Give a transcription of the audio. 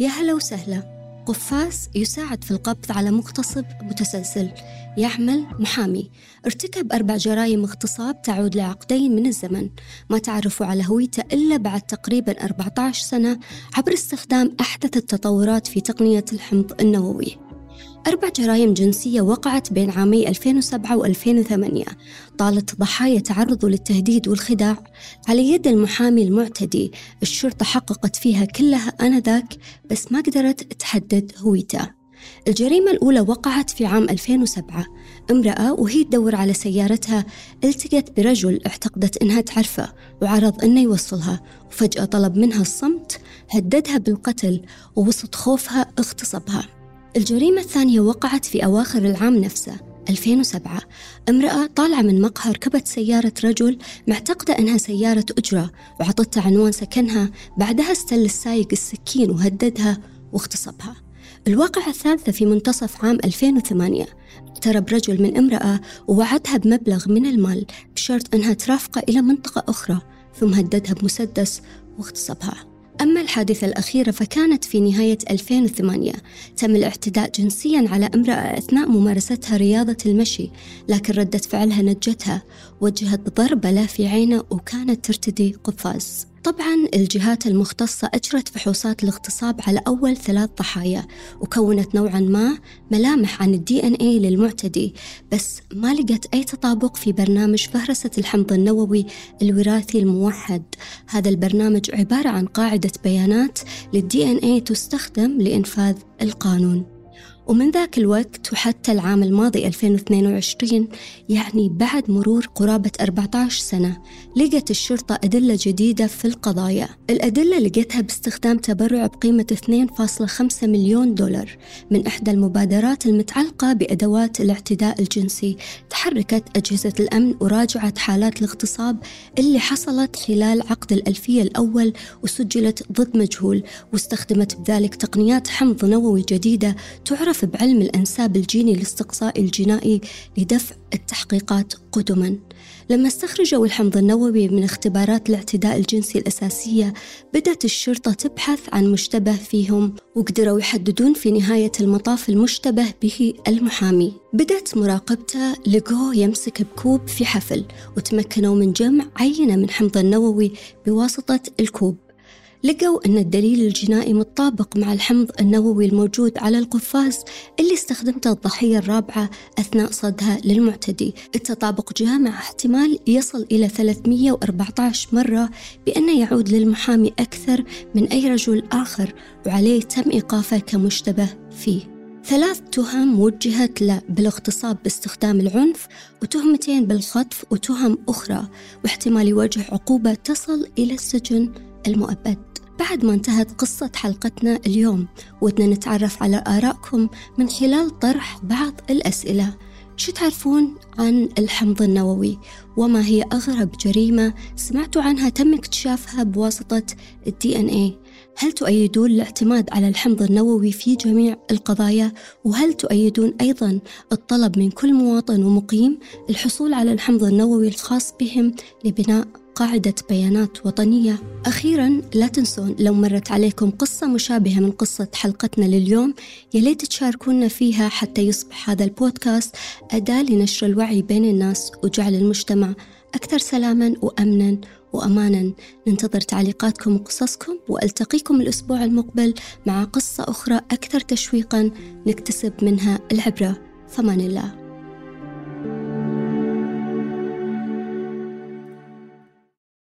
يا هلا وسهلا. قفاز يساعد في القبض على مغتصب متسلسل. يعمل محامي. ارتكب أربع جرائم اغتصاب تعود لعقدين من الزمن. ما تعرفوا على هويته إلا بعد تقريبا 14 سنة عبر استخدام أحدث التطورات في تقنية الحمض النووي. أربع جرائم جنسية وقعت بين عامي 2007 و2008 طالت ضحايا تعرضوا للتهديد والخداع على يد المحامي المعتدي. الشرطة حققت فيها كلها آنذاك بس ما قدرت تحدد هويته. الجريمة الأولى وقعت في عام 2007 امرأة وهي تدور على سيارتها التقت برجل اعتقدت إنها تعرفه وعرض إنه يوصلها. وفجأة طلب منها الصمت هددها بالقتل ووسط خوفها اغتصبها. الجريمة الثانية وقعت في أواخر العام نفسه 2007 امرأة طالعة من مقهى ركبت سيارة رجل معتقدة أنها سيارة أجرة وعطتها عنوان سكنها بعدها استل السايق السكين وهددها واغتصبها. الواقعة الثالثة في منتصف عام 2008 اقترب رجل من امرأة ووعدها بمبلغ من المال بشرط أنها ترافقه إلى منطقة أخرى ثم هددها بمسدس واغتصبها. أما الحادثة الأخيرة فكانت في نهاية 2008 تم الاعتداء جنسيا على امرأة أثناء ممارستها رياضة المشي لكن ردة فعلها نجتها وجهت ضربة له في عينه وكانت ترتدي قفاز. طبعا الجهات المختصة أجرت فحوصات الاغتصاب على أول ثلاث ضحايا وكونت نوعا ما ملامح عن الدي إن اي للمعتدي بس ما لقت أي تطابق في برنامج فهرسة الحمض النووي الوراثي الموحد. هذا البرنامج عبارة عن قاعدة بيانات للدي إن اي تستخدم لإنفاذ القانون. ومن ذاك الوقت وحتى العام الماضي 2022 يعني بعد مرور قرابة 14 سنة لقت الشرطة أدلة جديدة في القضايا. الأدلة لقيتها باستخدام تبرع بقيمة 2.5 مليون دولار من إحدى المبادرات المتعلقة بأدوات الاعتداء الجنسي. تحركت أجهزة الأمن وراجعت حالات الاغتصاب اللي حصلت خلال عقد الألفية الأول وسجلت ضد مجهول واستخدمت بذلك تقنيات حمض نووي جديدة تعرف يعرف بعلم الأنساب الجيني الاستقصائي الجنائي لدفع التحقيقات قدما. لما استخرجوا الحمض النووي من اختبارات الاعتداء الجنسي الأساسية بدأت الشرطة تبحث عن مشتبه فيهم وقدروا يحددون في نهاية المطاف المشتبه به المحامي. بدأت مراقبته لقوه يمسك بكوب في حفل وتمكنوا من جمع عينة من حمض النووي بواسطة الكوب. لقوا أن الدليل الجنائي متطابق مع الحمض النووي الموجود على القفاز اللي استخدمته الضحية الرابعة أثناء صدها للمعتدي. التطابق جاء مع احتمال يصل إلى 314 مرة بأنه يعود للمحامي أكثر من أي رجل آخر وعليه تم إيقافه كمشتبه فيه. ثلاث تهم وجهت له بالاغتصاب باستخدام العنف وتهمتين بالخطف وتهم أخرى واحتمال يواجه عقوبة تصل إلى السجن المؤبد. بعد ما انتهت قصة حلقتنا اليوم ودنا نتعرف على آرائكم من خلال طرح بعض الأسئلة. شو تعرفون عن الحمض النووي؟ وما هي أغرب جريمة سمعتوا عنها تم اكتشافها بواسطة الدي إن اي هل تؤيدون الاعتماد على الحمض النووي في جميع القضايا؟ وهل تؤيدون أيضا الطلب من كل مواطن ومقيم الحصول على الحمض النووي الخاص بهم لبناء قاعدة بيانات وطنية؟ أخيرا لا تنسون لو مرت عليكم قصة مشابهة من قصة حلقتنا لليوم يليت تشاركونا فيها حتى يصبح هذا البودكاست أداة لنشر الوعي بين الناس وجعل المجتمع أكثر سلاما وأمنا وأمانا. ننتظر تعليقاتكم وقصصكم وألتقيكم الأسبوع المقبل مع قصة أخرى أكثر تشويقا نكتسب منها العبرة. فمان الله.